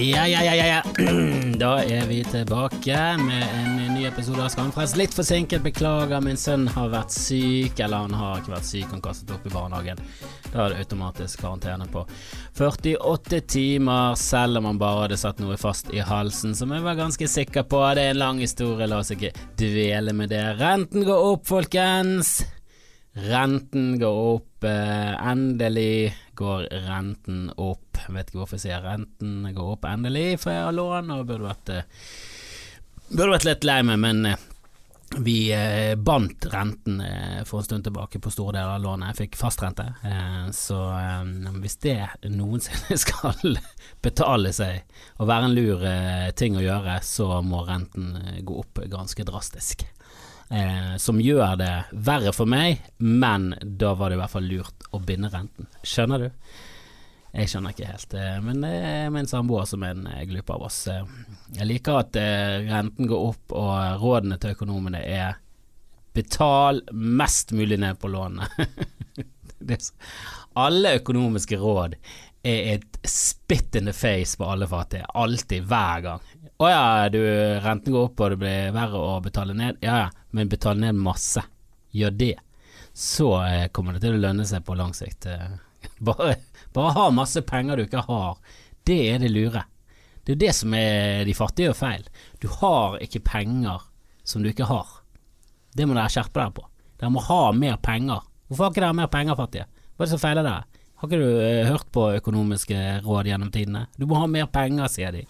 Ja, ja, ja, ja. Da er vi tilbake med en ny episode av Skamfrelst. Litt forsinket, beklager. Min sønn har vært syk, eller han har ikke vært syk, han kastet opp i barnehagen. Da er det automatisk karantene på 48 timer, selv om han bare hadde satt noe fast i halsen, som jeg var ganske sikker på. Det er en lang historie, la oss ikke dvele med det. Renten går opp, folkens. Renten går opp. Eh, endelig går renten opp. Vet ikke hvorfor jeg sier renten går opp endelig, for jeg har lån og burde vært, eh, burde vært litt lei meg, men eh, vi eh, bandt renten for en stund tilbake på store deler av lånet. Jeg fikk fastrente, så hvis det noensinne skal betale seg og være en lur ting å gjøre, så må renten gå opp ganske drastisk. Eh, som gjør det verre for meg, men da var det i hvert fall lurt å binde renten. Skjønner du? Jeg skjønner ikke helt, eh, men det er min samboer som er en eh, glup av oss. Eh, Jeg liker at renten går opp, og rådene til økonomene er betal mest mulig ned på lånet. Alle økonomiske råd er et spit in the face på alle fattige. Alltid, hver gang. Å ja, du, renten går opp og det blir verre å betale ned. Ja ja, men betale ned masse. Gjør det. Så eh, kommer det til å lønne seg på lang sikt. Eh, Bare, bare ha masse penger du ikke har. Det er det lure. Det er det som er de fattige gjør feil. Du har ikke penger som du ikke har. Det må dere skjerpe dere på. Dere må ha mer penger. Hvorfor har ikke dere mer penger, fattige? Hva er det som feiler dere? Har ikke du eh, hørt på økonomiske råd gjennom tidene? Du må ha mer penger, sier de.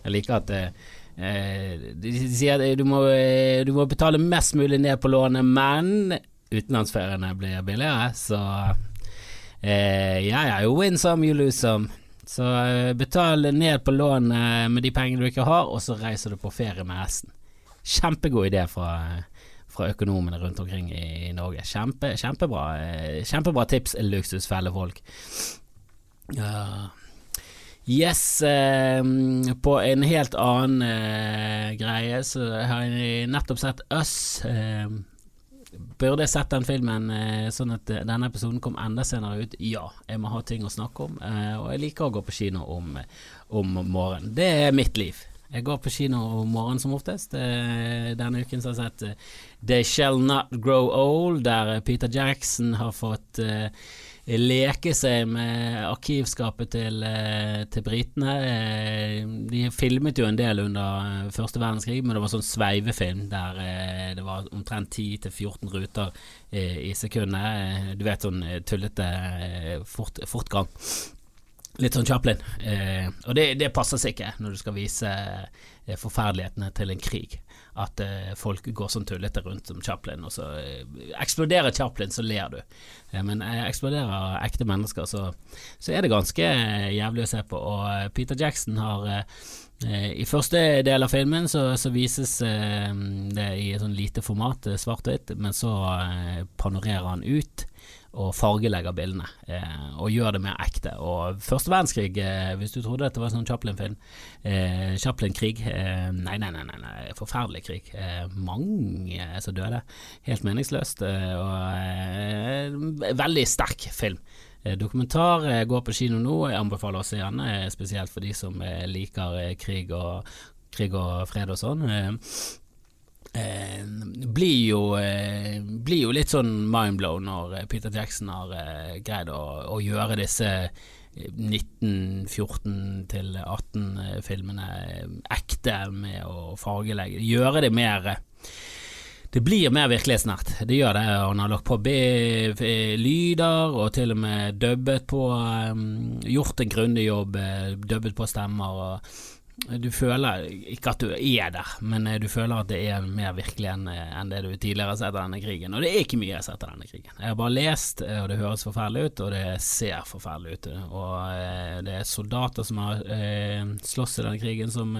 Jeg liker at eh, de sier at du må, eh, du må betale mest mulig ned på lånet, men utenlandsferiene blir billigere, så eh, er jo win some, you lose some. Så eh, betal ned på lånet med de pengene du ikke har, og så reiser du på ferie med resten. Kjempegod idé fra, fra økonomene rundt omkring i, Norge. Kjempe, kjempebra, eh, kjempebra tips, luksusfelle folk. Ja. Yes, eh, på en helt annen eh, greie så har jeg nettopp sett Us. Eh, burde jeg sett den filmen eh, sånn at eh, denne episoden kom enda senere ut? Ja, jeg må ha ting å snakke om, eh, og jeg liker å gå på kino om, om morgenen. Det er mitt liv. Jeg går på kino om morgenen som oftest. Denne uken så har jeg sett They Shall Not Grow Old, der Peter Jackson har fått leke seg med arkivskapet til, eh, til britene. Eh, De filmet jo en del under eh, første verdenskrig, men det var sånn sveivefilm der det var omtrent 10-14 ruter i sekundet. Du vet sånn tullete fort, fortgang. Litt sånn Chaplin. Og det, det passer seg ikke når du skal vise forferdelighetene til en krig. At eh, folk går sånn tullete rundt som Chaplin, og så eh, eksploderer Chaplin, så ler du. Men eh, eksploderer ekte mennesker, så, så er det ganske jævlig å se på. Og Peter Jackson har I første del av filmen så, så vises det i et sånn lite format, svart-hvitt, men så panorerer han ut og fargelegger bildene, eh, og gjør det mer ekte. Og første verdenskrig, eh, hvis du trodde dette var en sånn Chaplin-film, eh, Chaplin-krig, eh, nei, nei, nei, nei, forferdelig krig. Eh, mange som døde, helt meningsløst, eh, og veldig sterk film. Dokumentar går på kino nå, jeg anbefaler å se den, spesielt for de som liker krig og, krig og fred og sånn. Eh, eh, blir, jo, eh, blir jo litt sånn mindblown når eh, Peter Jackson har eh, greid å, å gjøre disse eh, 1914 til 18 filmene eh, ekte med å fargelegge. Gjøre det mer eh, det blir mer virkelighetsnært, det gjør det. Han har lagt på B eh, lyder og til og med dubbet på um, Gjort en grundig jobb, eh, dubbet på stemmer. og Du føler ikke at du er der, men eh, du føler at det er mer virkelig enn eh, enn det du tidligere har sett av denne krigen. Og det er ikke mye jeg har sett av denne krigen. Jeg har bare lest, eh, og det høres forferdelig ut, og det ser forferdelig ut. Og det er soldater som har slåss i denne krigen, som,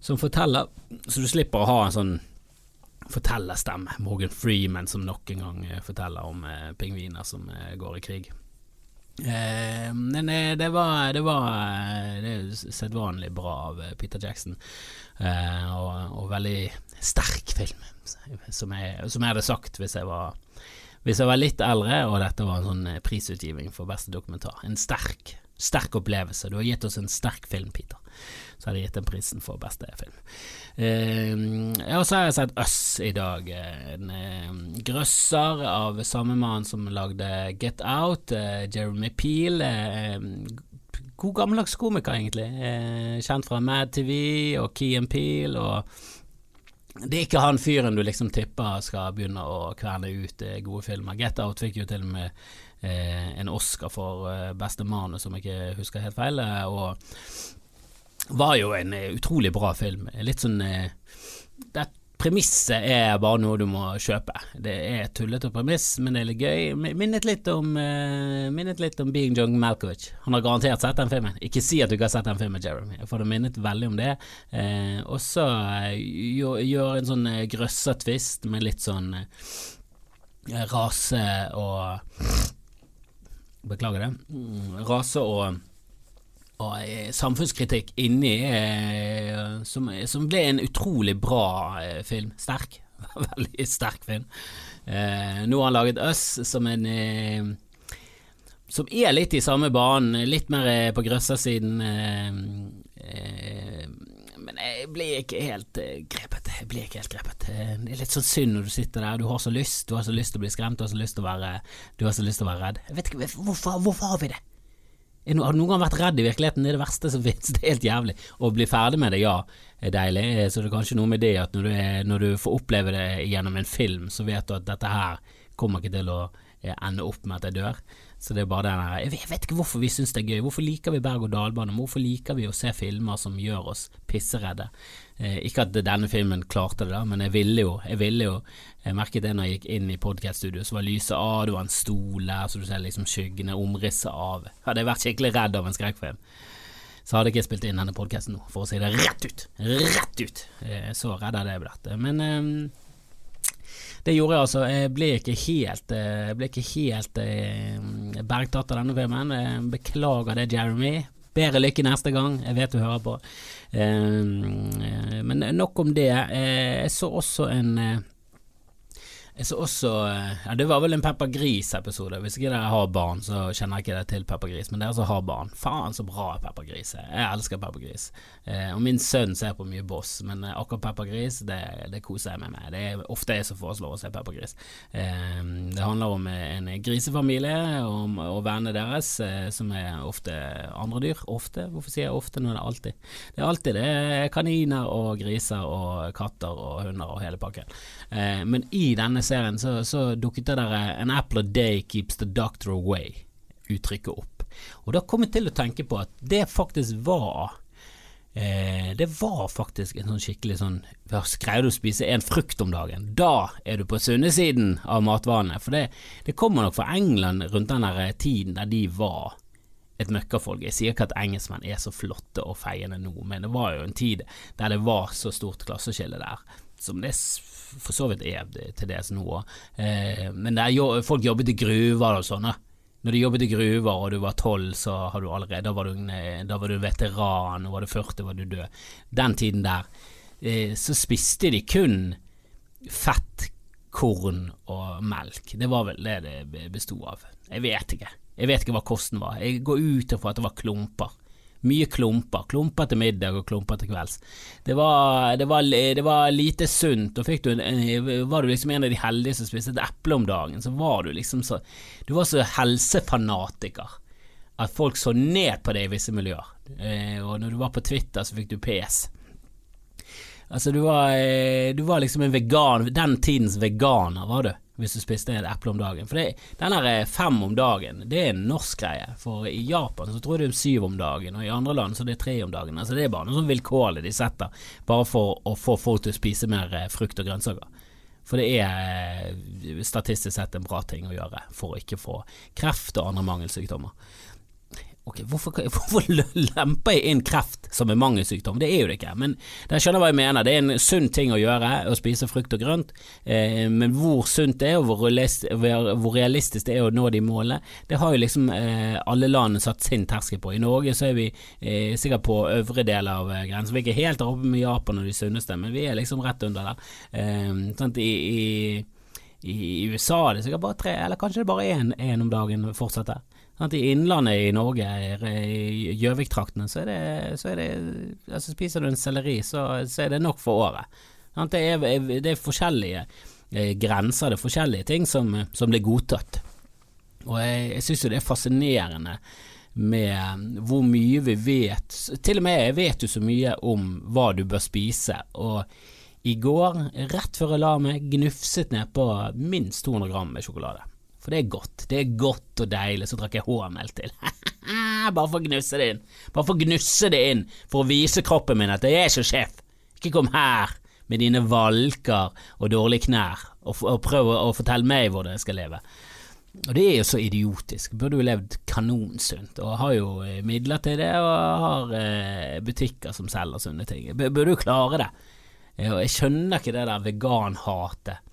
som forteller, så du slipper å ha en sånn fortellerstemme. Morgan Freeman som nok en gang forteller om pingviner som går i krig. Eh, men eh, det var, det var eh, Det er sedvanlig bra av eh, Peter Jackson, og, og veldig sterk film, som jeg, som jeg hadde sagt hvis jeg var hvis jeg var litt eldre og dette var en sånn prisutgiving for beste dokumentar. En sterk sterk opplevelse. Du har gitt oss en sterk film, Peter. Så hadde jeg gitt den prisen for beste film. Eh, og så har jeg sett Us i dag. En eh, grøsser av samme mann som lagde Get Out, eh, Jeremy Peel. Eh, god gammeldags komiker, egentlig. Eh, kjent fra Mad TV og Key and Peel. Og det er ikke han fyren du liksom tipper skal begynne å kverne ut eh, gode filmer. Get Out fikk jo til og med en Oscar for beste manus, om jeg ikke husker helt feil. Og var jo en eh, utrolig bra film. Litt sånn eh, det Premisset er bare noe du må kjøpe. Det er tullete premiss, men det er litt gøy. Minnet litt om, minnet litt om Being John Malkovich. Han har garantert sett den filmen. Ikke si at du ikke har sett den filmen, Jeremy, for du minnet veldig om det. Eh, og så gjør, en sånn grøsser-twist med litt sånn rase og Beklager det. Rase og og eh, samfunnskritikk inni, eh, som, som, ble en utrolig bra eh, film. Sterk. Veldig sterk film. Eh, nå har han laget Us som en eh, Som er litt i samme banen, litt mer eh, på grøssersiden. men jeg blir ikke helt grepet. Jeg blir ikke helt grepet. Det er litt sånn synd når du sitter der, du har så lyst, du har så lyst til å bli skremt, du har så lyst til å være, du har så lyst til å være redd. Jeg vet ikke, hvorfor, hvorfor har vi det? Har du noen gang vært redd i virkeligheten? Det er det verste som finnes. Det er helt jævlig. Å bli ferdig med det, ja, er deilig. Så det er kanskje noe med det at når du, er, når du får oppleve det gjennom en film, så vet du at dette her kommer ikke til å eh, ende opp med at jeg dør. Så det er bare den her Jeg vet ikke hvorfor vi syns det er gøy. Hvorfor liker vi berg-og-dal-bane? Hvorfor liker vi å se filmer som gjør oss pisseredde? Eh, ikke at denne filmen klarte det, da, men jeg ville jo. Jeg ville jo Jeg merket det når jeg gikk inn i podkaststudioet, så var lyset av, det var en stol der, så du ser liksom skyggene, omrisset av. Hadde jeg vært skikkelig redd av en skrekkfilm, så hadde jeg ikke spilt inn denne podkasten nå, for å si det rett ut. Rett ut! Eh, så redd hadde jeg blitt. Men eh, det gjorde jeg altså. Jeg ble ikke helt, eh, ble ikke helt eh, bergtatt av denne filmen. Beklager det, Jeremy. Bedre lykke neste gang, jeg vet du hører på. Eh, men nok om det. Jeg så også en jeg så også Ja, det var vel en Peppa Gris-episode. Hvis ikke dere har barn, så kjenner jeg ikke det til Peppa Gris, men dere som har barn, faen så bra Peppa Gris er. Jeg elsker Peppa Gris. Eh, og min sønn ser på mye Boss, men eh, akkurat Peppa Gris, det, det, koser jeg meg med. Det er ofte jeg som foreslår å se Peppa Gris. Eh, det handler om en grisefamilie og, og vennene deres, eh, som er ofte andre dyr. Ofte? Hvorfor sier jeg ofte når det er alltid? Det er alltid det er kaniner og griser og katter og hunder og hele pakken. Eh, men i denne serien så, så dukket det der eh, 'An apple a day keeps the doctor away'-uttrykket opp. Og da kom jeg til å tenke på at det faktisk var eh, Det var faktisk en sånn skikkelig sånn Greier du å spise en frukt om dagen, da er du på sunnesiden av matvanene. For det, det kommer nok fra England rundt den der eh, tiden der de var et møkkafolk. Jeg sier ikke at engelskmenn er så flotte og feiende nå, men det var jo en tid der det var så stort klasseskille der, som det for så vidt er til dels nå òg. Eh, men er, folk jobbet i gruver og sånn. Når du jobbet i gruver og du var tolv, så har du allerede, da var du, da var du veteran, og var du 40, var du død. Den tiden der eh, så spiste de kun fett, korn og melk. Det var vel det det besto av. Jeg vet ikke. Jeg vet ikke hva kosten var. Jeg går ut ifra at det var klumper. Mye klumper. Klumper til middag og klumper til kvelds. Det var, det var, det var lite sunt, og du var du liksom en av de heldige som spiste et eple om dagen, så var du liksom så Du var så helsefanatiker at folk så ned på deg i visse miljøer. Eh, og når du var på Twitter, så fikk du PS. Altså, du var, eh, du var liksom en vegan, den tidens veganer, var du hvis du spiste et eple om dagen. For den her eh, fem om dagen, det er en norsk greie. For i Japan så tror jeg det er syv om dagen, og i andre land så det er tre om dagen. Altså Det er bare noe sånn vilkårlig de setter, bare for å få folk til å spise mer eh, frukt og grønnsaker. For det er eh, statistisk sett en bra ting å gjøre for å ikke få kreft og andre mangelsykdommer. Ok, hvorfor, hvorfor, lemper jeg inn kreft som en mangelsykdom? Det er jo det ikke, men jeg skjønner hva jeg mener. Det er en sunn ting å gjøre, å spise frukt og grønt, eh, men hvor sunt det er, og hvor, realistisk det er å nå de målene, det har jo liksom eh, alle land satt sin terskel på. I Norge så er vi eh, sikkert på øvre del av eh, grensen. Vi er ikke helt oppe med Japan og de sunneste, men vi er liksom rett under der. Eh, I, i, i, USA er det sikkert bare tre, eller kanskje det bare én om dagen fortsatt der. I innlandet i Norge, i Gjøvik-traktene, så, så er det altså Spiser du en selleri, så, så er det nok for året. Det, er, det er forskjellige eh, grenser, det er forskjellige ting som, som blir godtatt. Og jeg, jeg syns jo det er fascinerende med hvor mye vi vet. Til og med jeg vet jo så mye om hva du bør spise. Og i går, rett før jeg la meg, gnufset ned på minst 200 gram med sjokolade. For det er godt. Det er godt og deilig. Så drakk jeg H-mel til. Bare for å gnusse det inn. Bare for å gnusse det inn, for å vise kroppen min at jeg er ikke sjef. Ikke kom her med dine valker og dårlige knær og, og prøv å fortelle meg hvordan jeg skal leve. Og det er jo så idiotisk. Burde jo levd kanonsunt, og har jo eh, midler til det, og har eh, butikker som selger sunne ting. Burde jo klare det. Jeg skjønner ikke det der veganhatet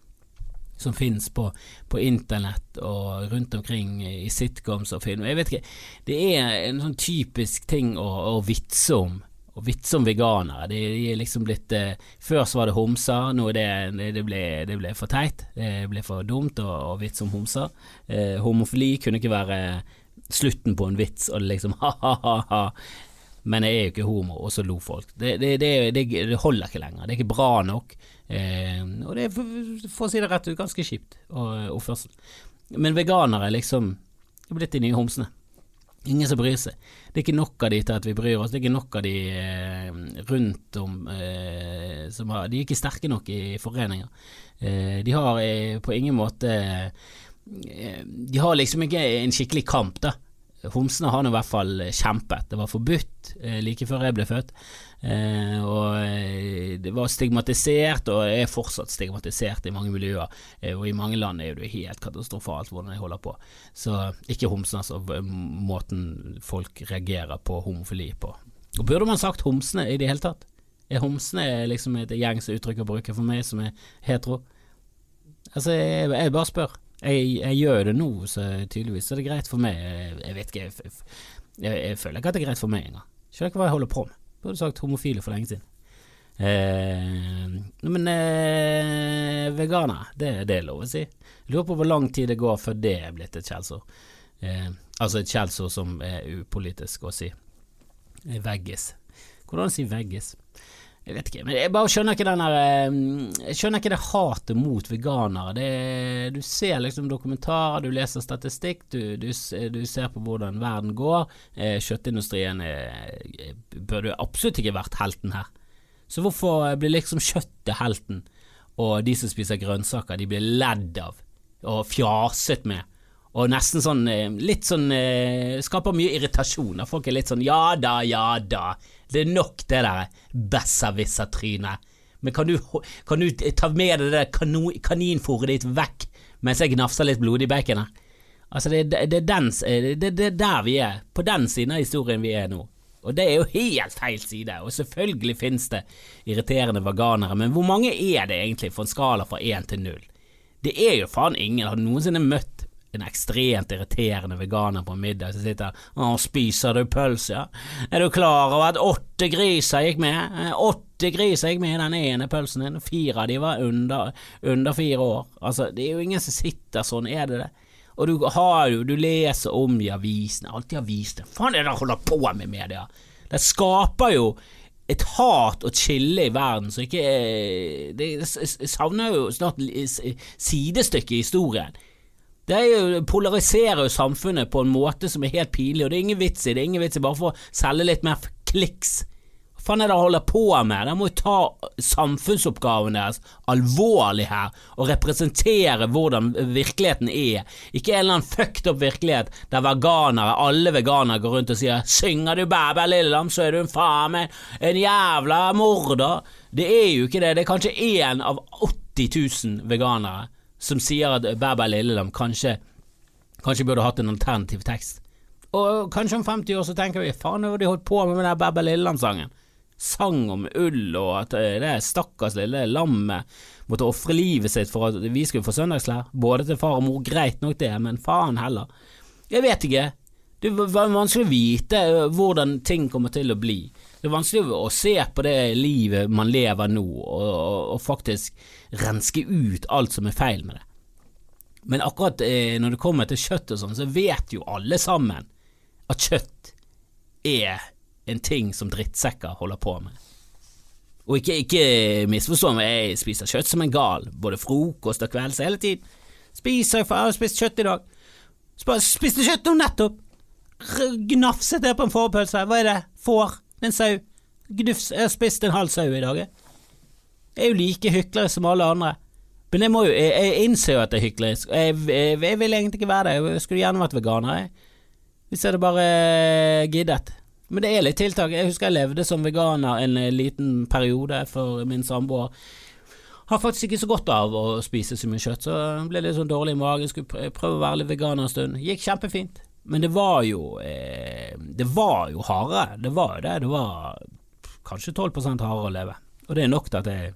som finnes på, på, internett og rundt omkring i sitcoms og film. Jeg vet ikke, Det er en sånn typisk ting å, å vitse om. Å vitse om veganere. De, de er liksom blitt eh, Før så var det homser, nå det, det, ble, det ble for teit. Det ble for dumt å, å vitse om homser. Eh, homofili kunne ikke være slutten på en vits, og liksom ha-ha-ha. Men jeg er jo ikke homo, og så lo folk. Det, det, det, det holder ikke lenger. Det er ikke bra nok. Eh, og det er, for, å si det rett ut, ganske kjipt oppførsel. Men veganere liksom er blitt de nye homsene. Ingen som bryr seg. Det er ikke nok av de til at vi bryr oss. Det er ikke nok av de eh, rundt om eh, som har De er ikke sterke nok i foreninger. Eh, de har eh, på ingen måte eh, De har liksom ikke en skikkelig kamp, da. Homsene har i hvert fall kjempet. Det var forbudt eh, like før jeg ble født. Eh, og eh, det var stigmatisert, og er fortsatt stigmatisert i mange miljøer. Eh, og i mange land er det helt katastrofalt hvordan de holder på. Så ikke homsene, altså. Måten folk reagerer på homofili på. Og burde man sagt homsene i det hele tatt? Er homsene liksom et gjengs uttrykk å bruke for meg som er hetero? Altså, jeg, jeg bare spør. Jeg, jeg, gjør det nå, så tydeligvis er det greit for meg. Jeg vet ikke, jeg, jeg, føler ikke at det er greit for meg engang. Skjønner ikke hva jeg holder på med. Burde sagt homofile for lenge siden. Eh, men eh, veganer, det, det er lov å si. Lurer på hvor lang tid det går før det er blitt et skjellsord. Eh, altså et skjellsord som er upolitisk å si. Veggis. Hvordan si veggis? Jeg vet ikke, men jeg bare skjønner ikke den der eh, Jeg skjønner ikke det hatet mot veganere. Det, du ser liksom dokumentarer, du leser statistikk, du, du, du ser på hvordan verden går. Eh, kjøttindustrien burde absolutt ikke vært helten her. Så hvorfor blir liksom kjøttet helten, og de som spiser grønnsaker, de blir ledd av og fjaset med? Og nesten sånn eh, litt sånn Skaper mye irritasjon. Folk er litt sånn ja da, ja da. Det er nok det der besserwisser-trynet. Men kan du, kan du, ta med deg det kaninfòret ditt vekk mens jeg gnafser litt blodig bacon her? Altså, det, det, det, den, det, er der vi er. På den siden av historien vi er nå. Og det er jo helt feil side. Og selvfølgelig finnes det irriterende veganere, men hvor mange er det egentlig for en skala fra én til null? Det er jo faen ingen. Har du noensinne møtt en ekstremt irriterende veganer på middag som sitter og spiser du pølse? Er du klar over at åtte griser gikk med? Eh, åtte griser gikk med i den ene pølsen din, fire av de var under, under fire år. Altså, det er jo ingen som sitter sånn, er det det? Og du har jo, du leser om i avisene, alltid avisene, faen er det de holder på med media? Det skaper jo et hat og chille i verden som ikke Det savner jo snart sidestykke i historien. Det jo, polariserer jo samfunnet på en måte som er helt pinlig, og det er ingen vits i det. er ingen vits i bare for å selge litt mer kliks. Hva faen er det å holde på med? De må jo ta samfunnsoppgaven deres alvorlig her, og representere hvordan virkeligheten er. Ikke en eller annen fucked up virkelighet der veganere, alle veganere går rundt og sier 'synger du bæ-bæ, lillelam, så er du en faen meg en jævla morder'. Det er jo ikke det. Det er kanskje én av 80 000 veganere som sier at Bæ Bæ Lillelam kanskje, kanskje burde hatt en alternativ tekst. Og kanskje om 50 år så tenker vi faen, hva har de holdt på med med den Bæ Bæ Lillelam-sangen? Sang om ull og at eh, det stakkars lille lammet måtte ofre livet sitt for at vi skulle få søndagsklær, både til far og mor, greit nok det, men faen heller. Jeg vet ikke, det er vanskelig å vite eh, hvordan ting kommer til å bli. Det er vanskelig å se på det livet man lever nå, og, og, faktisk renske ut alt som er feil med det. Men akkurat eh, når det kommer til kjøtt og sånn, så vet jo alle sammen at kjøtt er en ting som drittsekker holder på med. Og ikke, ikke misforstå meg, jeg spiser kjøtt som en gal, både frokost og kvelds hele tiden. Spiser for jeg har spist kjøtt i dag. Spiste kjøtt nå nettopp. Gnafset det på en fårpølse. Hva er det? Får? En sau? Gnufs. Jeg har spist en halv sau i dag. Jeg er jo like hykler som alle andre. Men jeg, må jo, jeg, jeg innser jo at det er hyklerisk. Jeg, jeg, jeg, vil egentlig ikke være det. Jeg skulle gjerne vært veganer. Jeg. Hvis jeg hadde bare giddet. Men det er litt tiltak. Jeg husker jeg levde som veganer en liten periode for min samboer. Har faktisk ikke så godt av å spise så mye kjøtt, så ble litt sånn dårlig i magen. Skulle prøve å være litt veganer en stund. Gikk kjempefint. Men det var jo eh, Det var jo hardere. Det var jo det. Det var kanskje 12 hardere å leve. Og det er nok til at jeg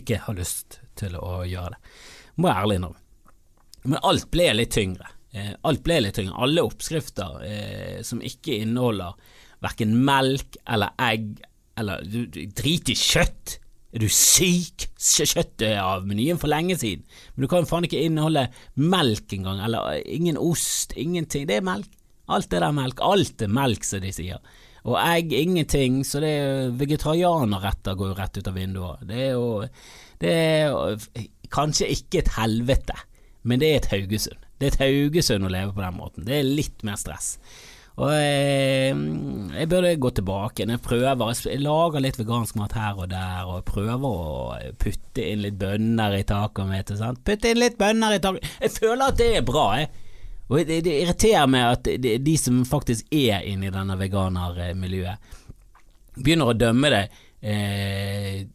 ikke har lyst til å gjøre det. Må jeg ærlig innrømme. Men alt ble litt tyngre. Eh, alt ble litt tyngre. Alle oppskrifter eh, som ikke inneholder verken melk eller egg eller Drit i kjøtt! Er du syk? Kjøttet er av menyen for lenge siden. Men du kan faen ikke inneholde melk engang, eller ingen ost, ingenting. Det er melk. Alt er der melk. Alt er melk, som de sier. Og egg, ingenting. Så det er vegetarianerretter går jo rett ut av vinduet. Det er jo Det er kanskje ikke et helvete, men det er et Haugesund. Det er et Haugesund å leve på den måten. Det er litt mer stress. Og jeg, eh, jeg burde gå tilbake. Jeg prøver Jeg lager litt vegansk mat her og der, og prøver å putte inn litt bønner i taket mitt. Putte inn litt bønner i taket Jeg føler at det er bra, jeg. Og det, det irriterer meg at de, de som faktisk er inne i denne veganermiljøet, begynner å dømme det eh,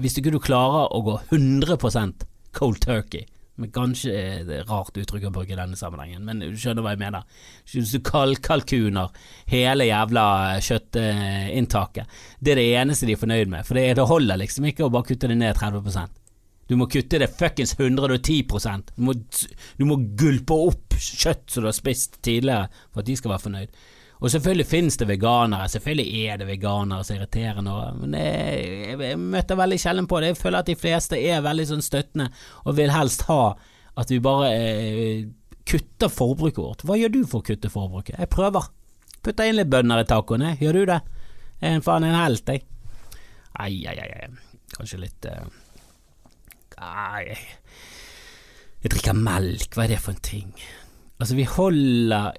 hvis ikke du klarer å gå 100% cold turkey men kanskje er det rart uttrykk å bruke i denne sammenhengen, men du skjønner hva jeg mener. Du kalkuner hele jævla kjøttinntaket, det er det eneste de er fornøyd med, for det, det holder liksom ikke å bare kutte det ned 30% Du må kutte det fuckings 110 du må, du må gulpe opp kjøtt som du har spist tidligere for at de skal være fornøyd. Og selvfølgelig finnes det veganere, selvfølgelig er det veganere som irriterer noe, men jeg, jeg, møter veldig sjelden på det. Jeg føler at de fleste er veldig sånn støttende og vil helst ha at vi bare eh, kutter forbruket vårt. Hva gjør du for å kutte forbruket? Jeg prøver. Putter inn litt bønner i tacoen, jeg. Gjør du det? Jeg er en faen en helt, jeg. Ai, ai, ai. Kanskje litt eh... Ai. Jeg drikker melk, hva er det for en ting? Altså, vi holder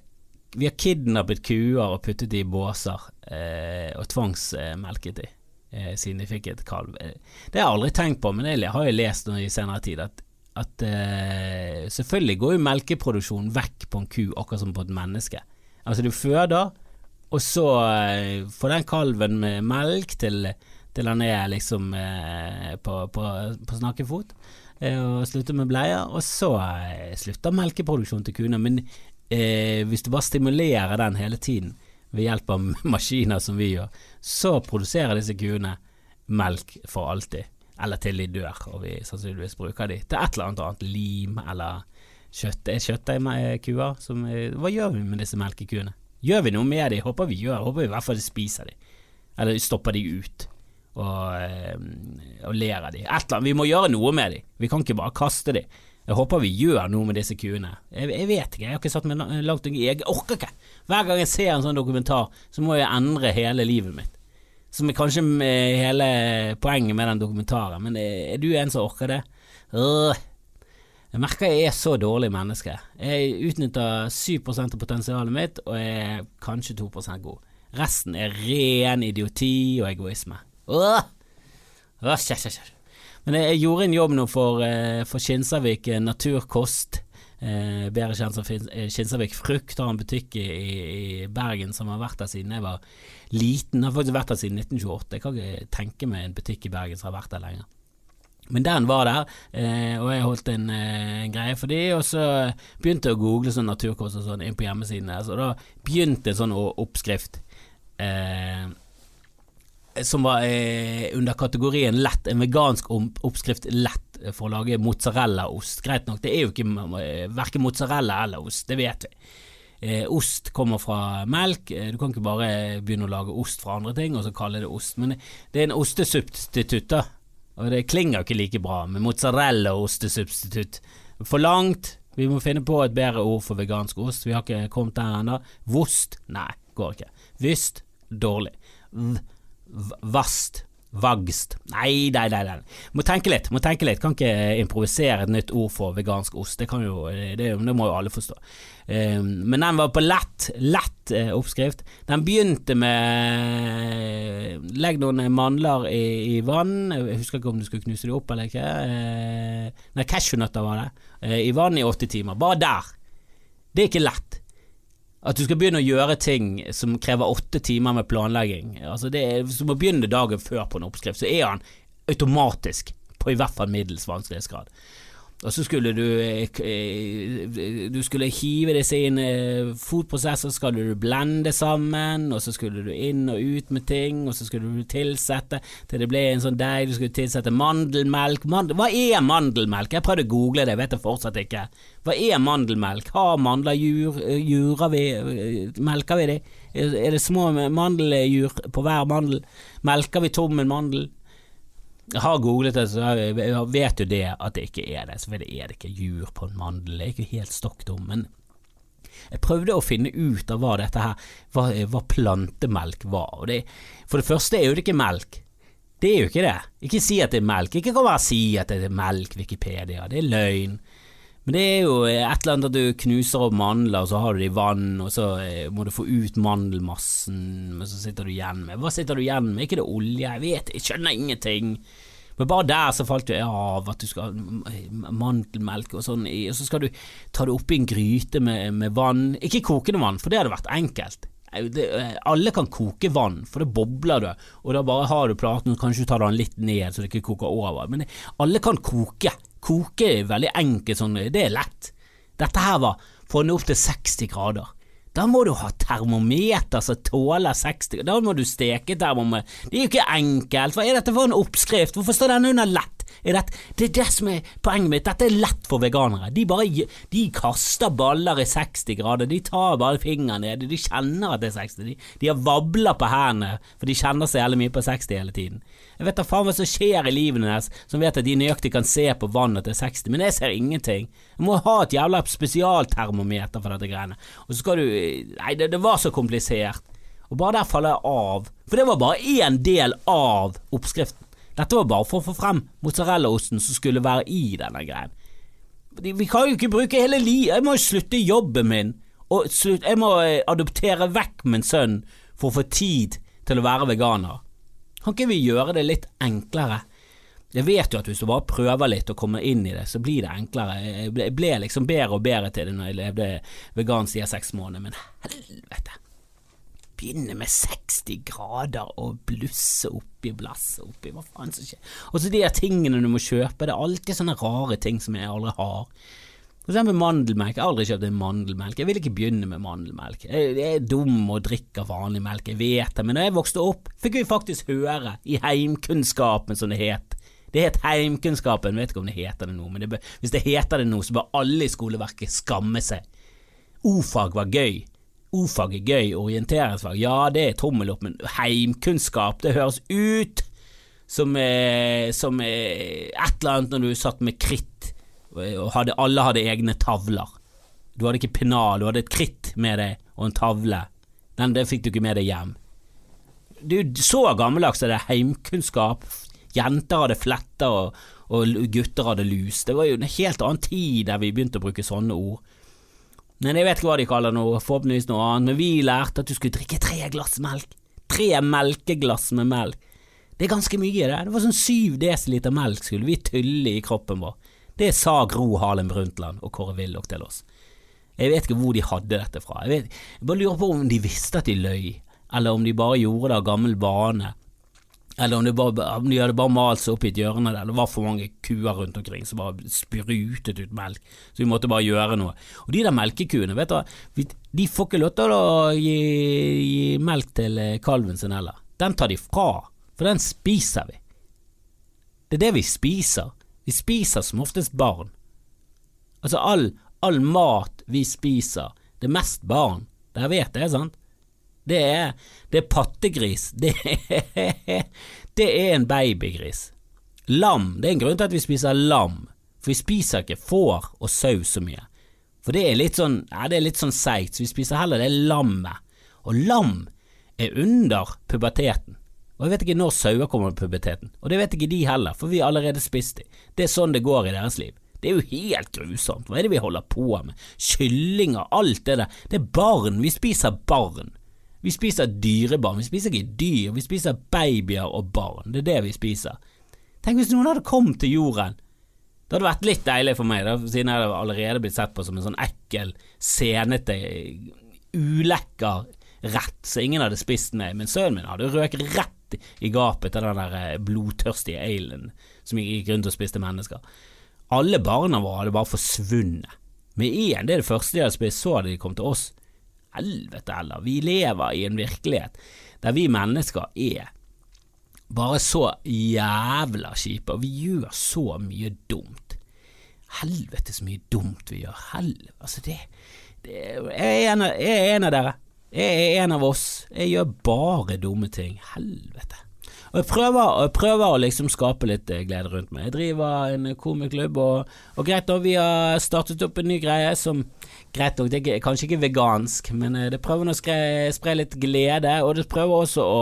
vi har kidnappet kuer og puttet de i båser eh, og tvangsmelket de eh, siden de fikk et kalv. Eh, det har jeg aldri tenkt på, men jeg har jo lest noe i senere tid at, at eh, selvfølgelig går jo melkeproduksjonen vekk på en ku akkurat som på et menneske. Altså du føder, og så eh, får den kalven med melk til, til han er liksom eh, på, på, på snakkefot og slutter med bleier, og så slutter melkeproduksjonen til kuene. Men eh, hvis du bare stimulerer den hele tiden ved hjelp av maskiner som vi gjør, så produserer disse kuene melk for alltid. Eller til de dør, og vi sannsynligvis bruker de til et eller annet annet. Lim eller kjøtt. Er kjøtt med kuer? Som, hva gjør vi med disse melkekuene? Gjør vi noe med de? Håper vi gjør. Håper vi i hvert fall spiser de. Eller stopper de ut. Og, eh, og ler av de. Et eller annet. Vi må gjøre noe med de. Vi kan ikke bare kaste de. Jeg håper vi gjør noe med disse kuene. Jeg, jeg, vet ikke, jeg har ikke satt meg langt Jeg orker ikke. Hver gang jeg ser en sånn dokumentar, så må jeg endre hele livet mitt. Som er kanskje hele poenget med den dokumentaren, men er du en som orker det? Jeg merker jeg er så dårlig menneske. Jeg utnytter 7 av potensialet mitt, og jeg er kanskje 2 god. Resten er ren idioti og egoisme. Åh! Åh, kjæ, kjæ, kjær. Men jeg, gjorde en jobb nå for, eh, for Kinsarvik eh, Naturkost. Eh, bedre kjent som Kinsarvik Frukt har en butikk i, i, Bergen som har vært der siden jeg var liten. Har faktisk vært der siden 1928. Jeg kan ikke tenke meg en butikk i Bergen som har vært der lenger. Men den var der, eh, og jeg holdt en, eh, greie for de, og så begynte jeg å google sånn naturkost og sånn inn på hjemmesiden og da begynte en sånn oppskrift. Eh, som var eh, under kategorien lett, en vegansk oppskrift lett for å lage mozzarellaost. Greit nok, det er jo ikke eh, verken mozzarella eller ost, det vet vi. Eh, ost kommer fra melk, eh, du kan ikke bare begynne å lage ost fra andre ting og så kalle det ost. Men det er en ostesubstitutt, da. Og det klinger ikke like bra med mozzarella og ostesubstitutt. For langt. Vi må finne på et bedre ord for vegansk ost. Vi har ikke kommet der ennå. Vost? Nei, går ikke. Vyst? Dårlig. V vast? Vagst? Nei, nei, nei, nei. Må tenke litt. Må tenke litt. Kan ikke improvisere et nytt ord for vegansk ost. Det, kan jo, det, det må jo alle forstå. Um, men den var på lett, lett uh, oppskrift. Den begynte med Legg noen mandler i, i, vann. Jeg husker ikke om du skulle knuse dem opp eller ikke. Uh, nei, cashewnøtter var det. Uh, I vann i åtte timer. Bare der. Det er ikke lett. At du skal begynne å gjøre ting som krever åtte timer med planlegging. Altså det er, Hvis du må begynne dagen før på en oppskrift, så er han automatisk på i hvert fall middels vanskelighetsgrad. Og så skulle du eh, Du skulle hive disse inn eh, fotprosesser, så skulle du blende sammen, og så skulle du inn og ut med ting, og så skulle du tilsette til det ble en sånn deig. Du skulle tilsette mandelmelk Mandel, Hva er mandelmelk? Jeg prøvde å google det, jeg vet det fortsatt ikke. Hva er mandelmelk? Har mandler jur? Jurer vi Melker vi de? Er det små mandeljur på hver mandel? Melker vi tom en mandel? Jeg har googlet det, så jeg vet jo det at det ikke er det. Selvfølgelig er det ikke jur på en mandel, det er ikke helt stokk dum. Men jeg prøvde å finne ut av hva dette her, hva, hva plantemelk var. Det, for det første er jo det ikke melk. Det er jo ikke det. Ikke si at det er melk. Ikke kom og si at det er melk, Wikipedia. Det er løgn. Men det er jo et eller annet at du knuser opp mandler, og så har du det i vann, og så eh, må du få ut mandelmassen, men så sitter du igjen med Hva sitter du igjen med? Er Ikke det olje? Jeg vet, jeg skjønner ingenting. Men bare der så falt jeg av at du skal ha mandelmelk og sånn, og så skal du ta det oppi en gryte med, med vann. Ikke kokende vann, for det hadde vært enkelt. Det, alle kan koke vann, for det bobler du, og da bare har du platen, kanskje du tar den litt ned så det ikke koker over. Men alle kan koke. Koke er veldig enkelt, sånn, det er lett. Dette her var få den opp til 60 grader. Da må du ha termometer som tåler 60 Da må du steke termometer. Det er jo ikke enkelt. Hva er dette for en oppskrift? Hvorfor står den under lett? Er det, det er det som er poenget mitt. Dette er lett for veganere. De bare de kaster baller i 60 grader. De tar bare fingeren ned. De kjenner at det er 60. De, de har vabler på hendene, for de kjenner seg jævlig mye på 60 hele tiden. Jeg vet da faen hva som skjer i livene deres, som vet at de nøyaktig kan se på vannet til 60, men jeg ser ingenting. Jeg må ha et jævla spesialtermometer for dette greiene. Og så skal du Nei, det, det var så komplisert. Og bare der faller jeg av. For det var bare én del av oppskriften. Dette var bare for å få frem mozzarellaosten som skulle være i denne greien. Vi kan jo ikke bruke hele livet Jeg må jo slutte jobben min, og slutt, jeg må eh, adoptere vekk min sønn for å få tid til å være veganer. Kan ikke vi gjøre det litt enklere? Jeg vet jo at hvis du bare prøver litt og kommer inn i det, så blir det enklere. Jeg ble liksom bedre og bedre til det når jeg levde vegansk i seks måneder, men helvete. Begynne med 60 grader og blusse oppi blasset oppi, hva faen som skjer? Og så de her tingene du må kjøpe, det er alltid sånne rare ting som jeg aldri har. For eksempel mandelmelk. Jeg har aldri kjøpt en mandelmelk. Jeg vil ikke begynne med mandelmelk. Jeg, er dum og drikker vanlig melk, jeg vet det, men da jeg vokste opp, fikk vi faktisk høre, i heimkunnskapen som det het. Det het heimkunnskapen, vet ikke om det heter det nå, men det bør, hvis det heter det nå, så bør alle i skoleverket skamme seg. O-fag var gøy. O-fag er gøy, orienteringsfag, ja det er tommel opp, men heimkunnskap, det høres ut som, eh, som eh, et eller annet når du satt med kritt og hadde, alle hadde egne tavler. Du hadde ikke pennal, du hadde et kritt med deg og en tavle. Den det fikk du ikke med deg hjem. Du, så gammeldags er det heimkunnskap. Jenter hadde fletter, og, og, gutter hadde lus. Det var jo en helt annen tid der vi begynte å bruke sånne ord. Men Jeg vet ikke hva de kaller noe, forhåpentligvis noe annet, men vi lærte at du skulle drikke tre glass melk. Tre melkeglass med melk. Det er ganske mye, det. Det var sånn syv desiliter melk skulle vi tylle i kroppen vår. Det sa Gro Harlem Brundtland og Kåre Willoch til oss. Jeg vet ikke hvor de hadde dette fra. Jeg, vet, jeg bare lurer på om de visste at de løy, eller om de bare gjorde det av gammel vane. Eller om, bare, om de hadde bare malt seg opp i et hjørne der det var for mange kuer rundt omkring som bare sprutet ut melk, så vi måtte bare gjøre noe. Og de der melkekuene, vet du, de får ikke lov til å gi, gi melk til eh, kalven sin heller. Den tar de fra, for den spiser vi. Det er det vi spiser. Vi spiser som oftest barn. Altså all, all mat vi spiser, det er mest barn. Dere vet det, sant? Det er, det er pattegris. Det er, det er en babygris. Lam. Det er en grunn til at vi spiser lam. For vi spiser ikke får og sau så mye. For det er litt sånn ja, det er litt sånn seigt, så vi spiser heller det lammet. Og lam er under puberteten. Og jeg vet ikke når sauer kommer til puberteten, og det vet ikke de heller, for vi har allerede spist dem. Det er sånn det går i deres liv. Det er jo helt grusomt. Hva er det vi holder på med? Kyllinger, alt det der. Det er barn. Vi spiser barn. Vi spiser dyrebarn. Vi spiser ikke dyr, vi spiser babyer og barn. Det er det vi spiser. Tenk hvis noen hadde kommet til jorden. Det hadde vært litt deilig for meg, da, siden jeg hadde allerede blitt sett på som en sånn ekkel, senete, ulekker rett, så ingen hadde spist meg. Men sønnen min hadde røket rett i gapet til den der eh, blodtørstige alien som gikk rundt og spiste mennesker. Alle barna våre hadde bare forsvunnet. Med én, det er det første de hadde spist, så hadde de kommet til oss. Helvete heller, vi lever i en virkelighet der vi mennesker er bare så jævla kjipe, og vi gjør så mye dumt. Helvete så mye dumt vi gjør. Helvete, altså det, det jeg, er en av, jeg er en av dere. Jeg er en av oss. Jeg gjør bare dumme ting. Helvete. Og jeg prøver, jeg prøver å liksom skape litt eh, glede rundt meg. Jeg driver en komiklubb, og, og greit da, vi har startet opp en ny greie som Greit nok, det er kanskje ikke vegansk, men eh, det prøver å spre litt glede, og det prøver også å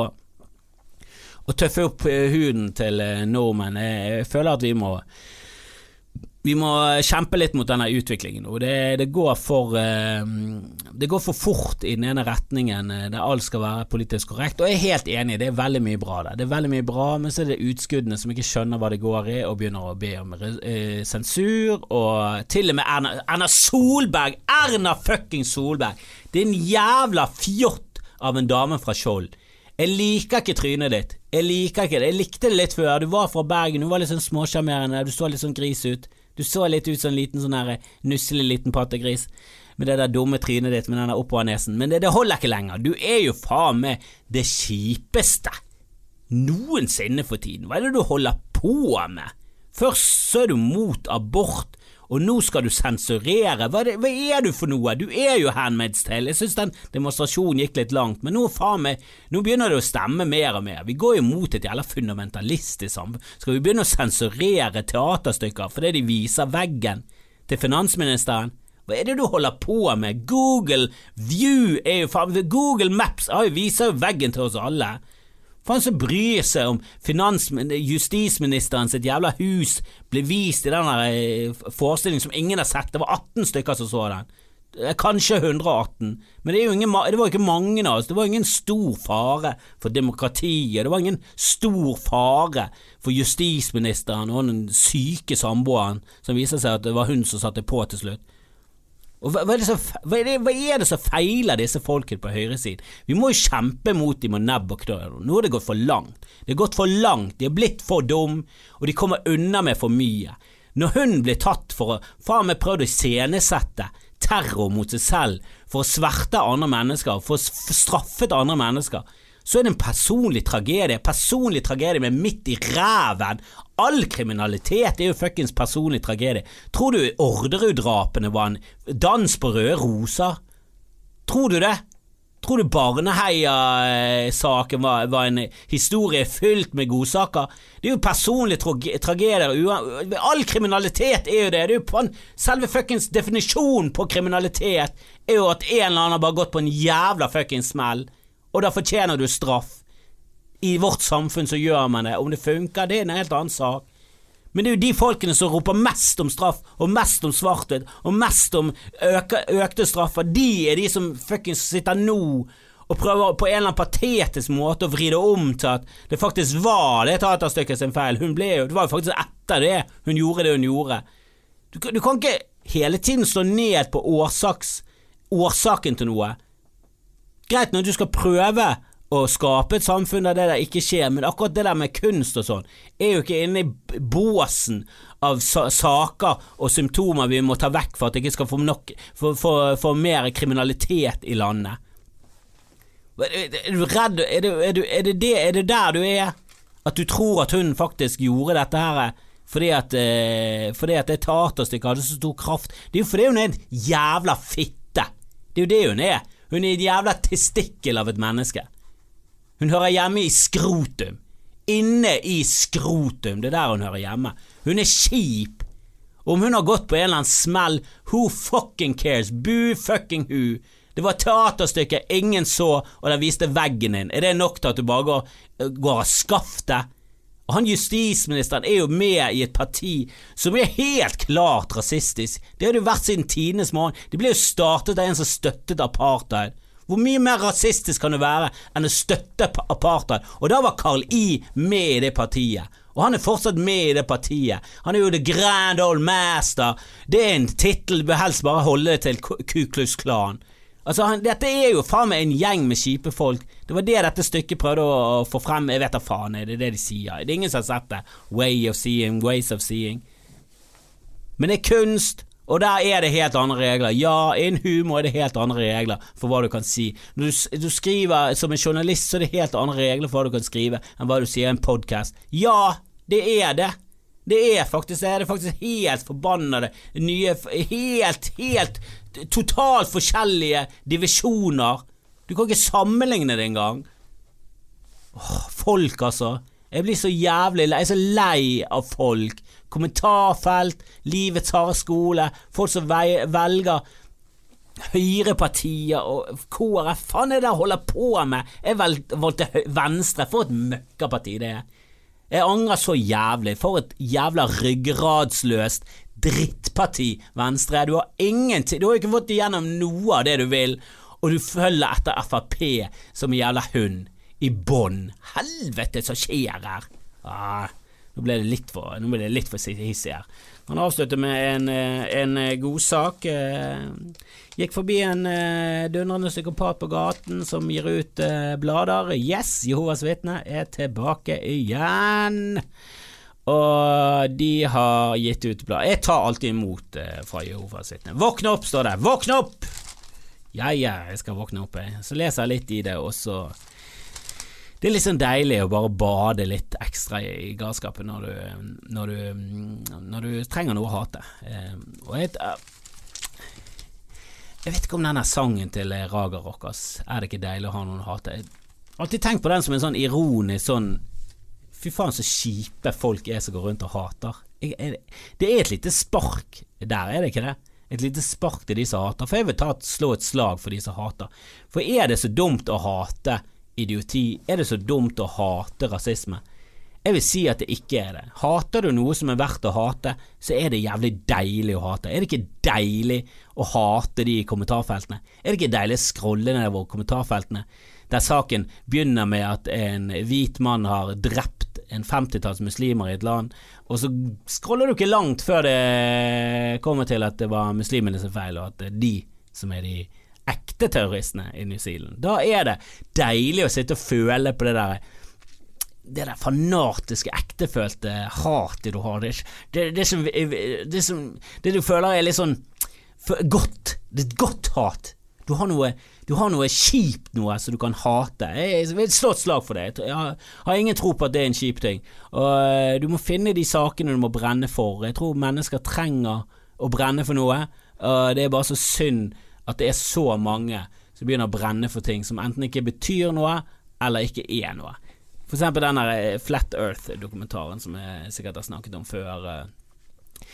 å tøffe opp eh, huden til eh, nordmenn. Jeg føler at vi må vi må kjempe litt mot denne utviklingen Og Det, det, går for, eh, det går for fort i den ene retningen der alt skal være politisk korrekt. Og jeg er helt enig, det er veldig mye bra der. Det er veldig mye bra, men så er det utskuddene som ikke skjønner hva det går i, og begynner å be om sensur. Og til og med Erna, Erna Solberg! Erna fucking Solberg! Er en jævla fjott av en dame fra Skjold. Jeg liker ikke trynet ditt. Jeg liker ikke det. Jeg likte det litt før. Du var fra Bergen, du var litt sånn småsjarmerende, du så litt sånn gris ut. Du så litt ut som en liten sånn her nusselig liten pattegris med det der dumme trynet ditt med den der oppover-nesen, men det, det, holder ikke lenger. Du er jo faen meg det kjipeste noensinne for tiden. Hva er det du holder på med? Først så er du mot abort, og nå skal du sensurere. Hva, hva, er du for noe? Du er jo Handmaid's Tale. Jeg synes den demonstrasjonen gikk litt langt, men nå, meg, nå begynner det å stemme mer og mer. Vi går jo mot et jævla fundamentalistisk samfunn. Skal vi begynne å sensurere teaterstykker fordi de viser veggen til finansministeren? Hva er det du holder på med? Google View er jo faen Google Maps viser jo veggen til oss alle. Faen som bryr seg om justisministeren sitt jævla hus blir vist i den eh, forestillingen som ingen har sett. Det var 18 stykker som så den. Kanskje 118, men det, ingen, det, var ikke mange av oss. Det var ingen stor fare for demokratiet. Det var ingen stor fare for justisministeren og den syke samboeren som viser seg at det var hun som satte på til slutt. Og hva, hva, er som, hva, er det, hva, er det som, feiler disse folkene på høyresiden? Vi må jo kjempe mot dem med nebb og knør. Nå har det gått for langt. Det har gått for langt, de har blitt for dum, og de kommer unna med for mye. Når hun blir tatt for å faen meg prøvd å iscenesette terror mot seg selv, for å sverte andre mennesker, for å straffet andre mennesker, så er det en personlig tragedie. Personlig tragedie med midt i ræven. All kriminalitet er jo fuckings personlig tragedie. Tror du Orderud-drapene var en dans på røde roser? Tror du det? Tror du Barneheia-saken var, var, en historie fylt med godsaker? Det er jo personlige tragedier. All kriminalitet er jo det. det er jo selve fuckings definisjonen på kriminalitet er jo at en eller annen har bare gått på en jævla fuckings smell og da fortjener du straff. I vårt samfunn så gjør man det. Om det funker, det er en helt annen sak. Men det er jo de folkene som roper mest om straff, og mest om svarthet, og mest om øke, økte straffer. De er de som fuckings sitter nå og prøver på en eller annen patetisk måte å vri det om til at det faktisk var det teaterstykket sin feil. Hun ble jo, Det var jo faktisk etter det hun gjorde det hun gjorde. Du, du kan ikke hele tiden slå ned på årsaks, årsaken til noe. Greit når du skal prøve å skape et samfunn der det der ikke skjer, men akkurat det der med kunst og sånn, er jo ikke inne i båsen av saker og symptomer vi må ta vekk for at det ikke skal få, nok, for, for, for mer kriminalitet i landet. Er du redd er, det, er, du, er, det det, er det der du er? At du tror at hun faktisk gjorde dette her fordi at, eh, fordi at det teaterstykket hadde så stor kraft? Det er jo fordi hun er en jævla fitte. Det er jo det hun er. Hun er et jævla testikkel av et menneske. Hun hører hjemme i skrotum. Inne i skrotum. Det er der hun hører hjemme. Hun er kjip. Om hun har gått på en eller annen smell, who fucking cares? Boo fucking who? Det var teaterstykke ingen så, og den viste veggen din. Er det nok til at du bare går, går av skaftet? Og han justisministeren er jo med i et parti som er helt klart rasistisk. Det har det jo vært siden tidenes morgen. Det ble jo startet av en som støttet apartheid. Hvor mye mer rasistisk kan det være enn å støtte apartheid? Og da var Carl I med i det partiet. Og han er fortsatt med i det partiet. Han er jo the grand old master. Det er en tittel du helst bare holde det til Ku Klux Klan. Altså, han, Dette er jo faen meg en gjeng med kjipe folk. Det var det dette stykket prøvde å få frem. Jeg vet da faen, det er det de sier. Det er ingen som har sett det. Way of seeing, ways of seeing. Men det er kunst, og der er det helt andre regler. Ja, innen humor er det helt andre regler for hva du kan si. Når du, du skriver som en journalist, så er det helt andre regler for hva du kan skrive enn hva du sier i en podkast. Ja, det er det. Det er faktisk det. Er det faktisk helt forbannede nye Helt, helt totalt forskjellige divisjoner. Du kan ikke sammenligne det engang. folk, altså. Jeg blir så jævlig lei. Jeg er så lei av folk. Kommentarfelt, livets harde skole, folk som velger høyrepartier og KrF. Faen er det jeg holder på med? Jeg valgte Venstre. For et møkkaparti det er. Jeg angrer så jævlig. For et jævla ryggradsløst drittparti, Venstre. Du har ingenting Du har ikke fått igjennom noe av det du vil, og du følger etter Frp som en jævla hund. I bånn. Helvete, som skjer her? Ah, nå ble det litt for, nå ble det litt for hissig her. Han avslutter med en, eh, en eh, godsak. Eh, gikk forbi en dundrende psykopat på gaten som gir ut blader. Yes, Jehovas vitne er tilbake igjen. Og de har gitt ut blad. Jeg tar alltid imot fra Jehovas vitne. Våkne opp, står det. Våkne opp! Ja, ja, jeg skal våkne opp, jeg. Så leser jeg litt i det, og så det er litt sånn deilig å bare bade litt ekstra i galskapen når når når du trenger noe å hate. Eh, og jeg, jeg vet ikke om denne sangen til Raga Rockers Er det ikke deilig å ha noen å hate? Jeg har alltid tenkt på den som en sånn ironisk sånn Fy faen så kjipe folk er som går rundt og hater. Jeg, jeg, det er et lite spark der, er det ikke det? Et lite spark til de som hater. For jeg vil ta slå et slag for de som hater. For er det så dumt å hate idioti? Er det så dumt å hate rasisme? Jeg vil si at det ikke er det. Hater du noe som er verdt å hate, så er det jævlig deilig å hate. Er det ikke deilig å hate de i kommentarfeltene? Er det ikke deilig å scrolle nedover kommentarfeltene, der saken begynner med at en hvit mann har drept en femtitalls muslimer i et land, og så scroller du ikke langt før det kommer til at det var muslimene som feil, og at det er de som er de ekte terroristene i New Zealand. Da er det deilig å sitte og føle på det der det der fanatiske, ektefølte hatet du har. Det, det, det, som, det, som, det du føler er litt sånn godt. Det er godt hat. Du har noe, du har noe kjipt noe som du kan hate. Jeg vil slå et slag for det. Jeg har, har, ingen tro på at det er en kjip ting. Og eh, Du må finne de sakene du må brenne for. Jeg tror mennesker trenger å brenne for noe. Og det er bare så synd at det er så mange som begynner å brenne for ting som enten ikke betyr noe, eller ikke er noe. For eksempel den eh, Flat Earth-dokumentaren som jeg sikkert har snakket om før. Eh.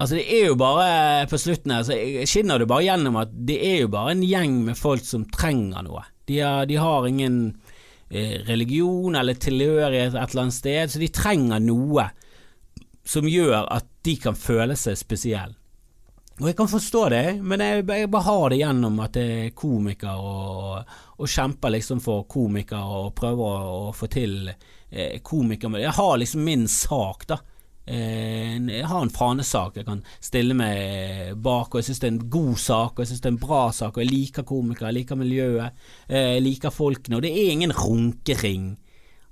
Altså Det er jo bare på slutten her så skinner det bare gjennom at det er jo bare en gjeng med folk som trenger noe. De har, de har ingen eh, religion eller tilhørighet et eller annet sted, så de trenger noe som gjør at de kan føle seg spesielle. Og jeg kan forstå det, men jeg, jeg bare har det gjennom at jeg er komiker og, og kjemper liksom for komikere og prøver å få til eh, komiker. Jeg har liksom min sak, da. Eh, jeg har en fanesak jeg kan stille meg bak, og jeg syns det er en god sak, og jeg syns det er en bra sak, og jeg liker komikere, jeg liker miljøet, eh, jeg liker folkene, og det er ingen runkering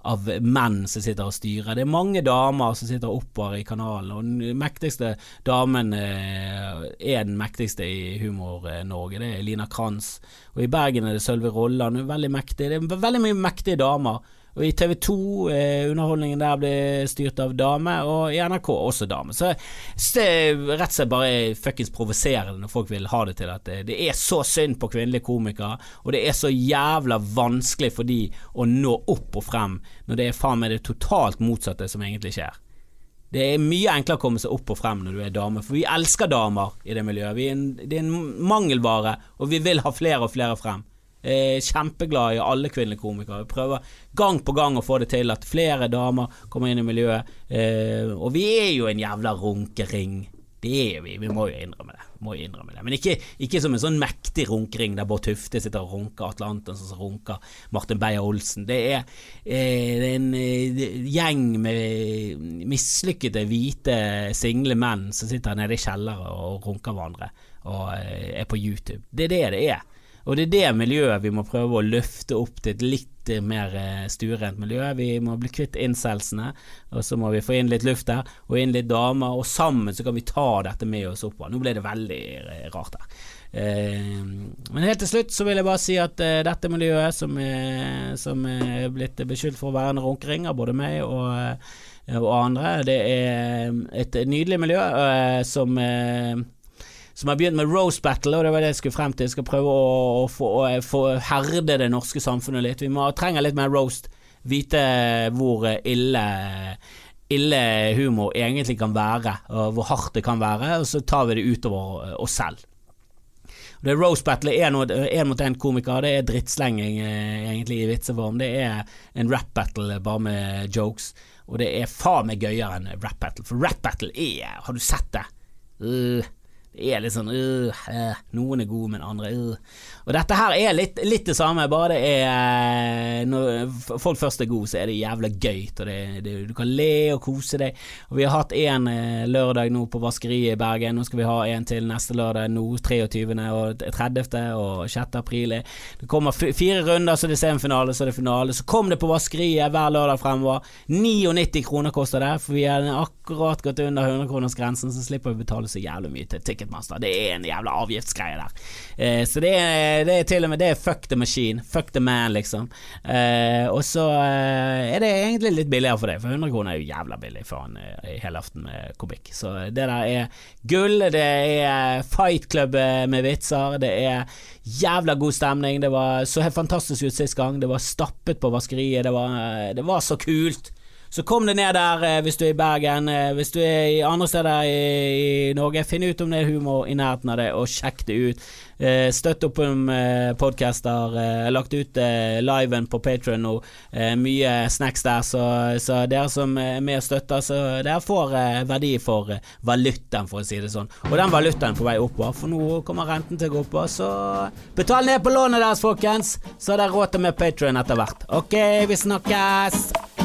av menn som sitter og styrer. Det er mange damer som sitter oppover i kanalen, og den mektigste damen eh, er den mektigste i Humor-Norge. Det er Lina Kranz. Og i Bergen er det Sølvi Rolland, veldig mektig. Det er veldig mye mektige damer. Og i TV 2, eh, underholdningen der ble styrt av dame, og i NRK også dame. Så det er rett og slett bare fuckings provoserende når folk vil ha det til at det, det, er så synd på kvinnelige komikere, og det er så jævla vanskelig for de å nå opp og frem, når det er faen meg det totalt motsatte som egentlig skjer. Det er mye enklere å komme seg opp og frem når du er dame, for vi elsker damer i det miljøet. Er en, det er en mangelvare, og vi vil ha flere og flere frem. Er kjempeglad i alle kvinnelige komikere. Vi prøver gang på gang å få det til at flere damer kommer inn i miljøet. Eh, og vi er jo en jævla runkering. Det er vi, vi må jo innrømme det. Jo innrømme det. Men ikke, ikke som en sånn mektig runkering der Bård Tufte sitter og runker, Atle Antonsen som runker, Martin Beyer-Olsen. Det eh, det er en eh, gjeng med mislykkede, hvite, single menn som sitter nede i kjellere og runker hverandre og eh, er på YouTube. Det er det det er. Og det er det miljøet vi må prøve å løfte opp til et litt mer eh, stuerent miljø. Vi må bli kvitt incelsene, og så må vi få inn litt luft der, og inn litt damer, og sammen så kan vi ta dette med oss oppover. Nå ble det veldig rart her. Eh, men helt til slutt så vil jeg bare si at eh, dette miljøet, som er, som er blitt beskyldt for å være en runkering av både meg og, og andre, det er et nydelig miljø som som har begynt med roast Battle, og det var det jeg skulle frem til. Jeg skal prøve å, å, få, å få, herde det norske samfunnet litt. Vi må, trenger litt mer roast. Vite hvor ille ille humor egentlig kan være, og hvor hardt det kan være, og så tar vi det utover oss selv. Det er Rose Battle er én mot én komiker, det er drittslenging eh, egentlig i vitseform. Det er en rap battle bare med jokes, og det er faen meg gøyere enn rap battle, for rap battle er Har du sett det? Uh, det er litt sånn uh, Noen er gode, men andre uh. Og dette her er litt, litt, det samme, bare det er Når folk først er gode, så er det jævla gøy. Det, det, du kan le og kose deg. Og Vi har hatt én lørdag nå på Vaskeriet i Bergen. Nå skal vi ha en til neste lørdag, nå 23. og 30. og 6. april. Det kommer fire runder, så det er semifinale, så det er finale. Så kom det på Vaskeriet hver lørdag fremover. 99 kroner koster det, for vi har akkurat gått under 100-kronersgrensen, så slipper vi betale så jævlig mye til Ticketmaster. Det er en jævla avgiftsgreie der. Eh, så det er, det er, til og med Det er fuck the machine. Fuck the man, liksom. Eh, og så eh, er det egentlig litt billigere for deg, for 100 kroner er jo jævla billig for en eh, helaften med kubikk. Så det der er gull. Det er fight club eh, med vitser. Det er jævla god stemning. Det var så helt fantastisk ut sist gang. Det var stappet på vaskeriet. Det var, det var så kult. Så kom det ned der eh, hvis du er i Bergen. Eh, hvis du er i andre steder i, i Norge, finn ut om det er humor i nærheten av det, og sjekk det ut. Eh, støtt opp om podcaster. Eh, lagt ut liven på Patron nå. Mye snacks der, så, så, dere som er med og støtter, så dere får verdi for valutaen, for å si det sånn. Og den valutaen på vei oppover, for nå kommer renten til å gå opp, så betal ned på lånet deres, folkens, så har dere råd til med Patron etter hvert. Ok, vi snakkes!